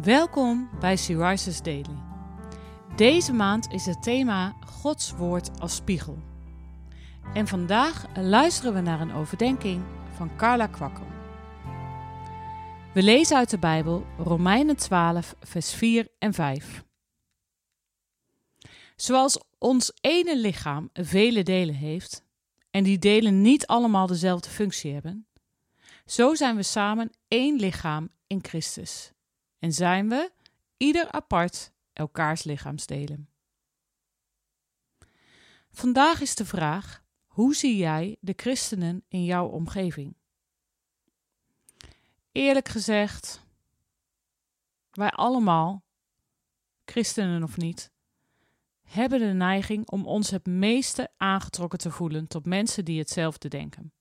Welkom bij Syriza's Daily. Deze maand is het thema Gods Woord als spiegel. En vandaag luisteren we naar een overdenking van Carla Kwakkel. We lezen uit de Bijbel Romeinen 12, vers 4 en 5. Zoals ons ene lichaam vele delen heeft, en die delen niet allemaal dezelfde functie hebben, zo zijn we samen één lichaam in Christus en zijn we, ieder apart, elkaars lichaamsdelen. Vandaag is de vraag: hoe zie jij de christenen in jouw omgeving? Eerlijk gezegd, wij allemaal, christenen of niet, hebben de neiging om ons het meeste aangetrokken te voelen tot mensen die hetzelfde denken.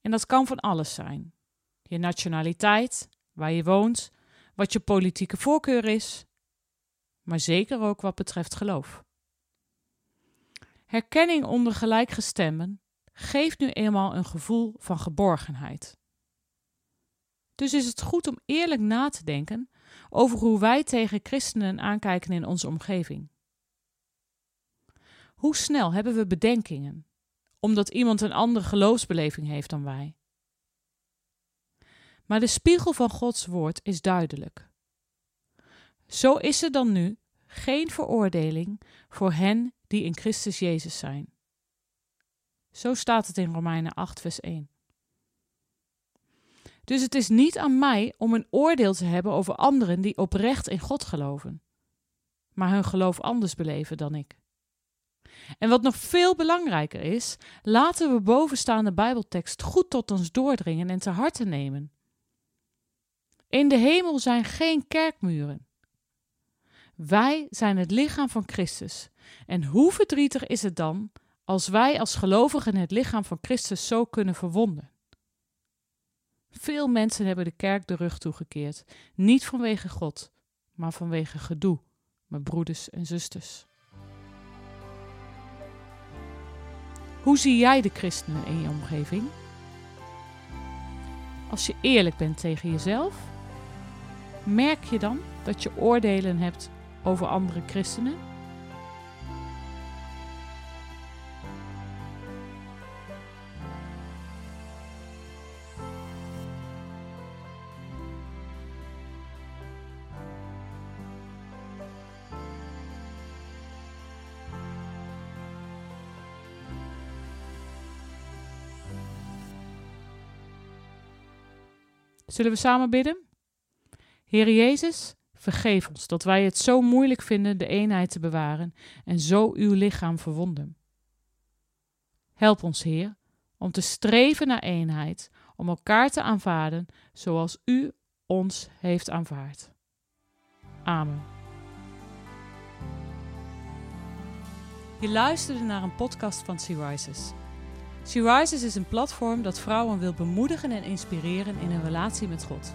En dat kan van alles zijn: je nationaliteit, waar je woont, wat je politieke voorkeur is, maar zeker ook wat betreft geloof. Herkenning onder gelijkgestemden geeft nu eenmaal een gevoel van geborgenheid. Dus is het goed om eerlijk na te denken over hoe wij tegen christenen aankijken in onze omgeving. Hoe snel hebben we bedenkingen, omdat iemand een andere geloofsbeleving heeft dan wij? Maar de spiegel van Gods woord is duidelijk. Zo is er dan nu geen veroordeling voor hen die in Christus Jezus zijn. Zo staat het in Romeinen 8, vers 1. Dus het is niet aan mij om een oordeel te hebben over anderen die oprecht in God geloven, maar hun geloof anders beleven dan ik. En wat nog veel belangrijker is, laten we bovenstaande Bijbeltekst goed tot ons doordringen en te harte nemen. In de hemel zijn geen kerkmuren. Wij zijn het lichaam van Christus. En hoe verdrietig is het dan als wij als gelovigen het lichaam van Christus zo kunnen verwonden? Veel mensen hebben de kerk de rug toegekeerd, niet vanwege God, maar vanwege gedoe met broeders en zusters. Hoe zie jij de christenen in je omgeving? Als je eerlijk bent tegen jezelf, merk je dan dat je oordelen hebt over andere christenen? Zullen we samen bidden? Heer Jezus, vergeef ons dat wij het zo moeilijk vinden de eenheid te bewaren en zo uw lichaam verwonden. Help ons, Heer, om te streven naar eenheid, om elkaar te aanvaarden zoals u ons heeft aanvaard. Amen. Je luisterde naar een podcast van Sea Rises. Sea Rises is een platform dat vrouwen wil bemoedigen en inspireren in hun relatie met God.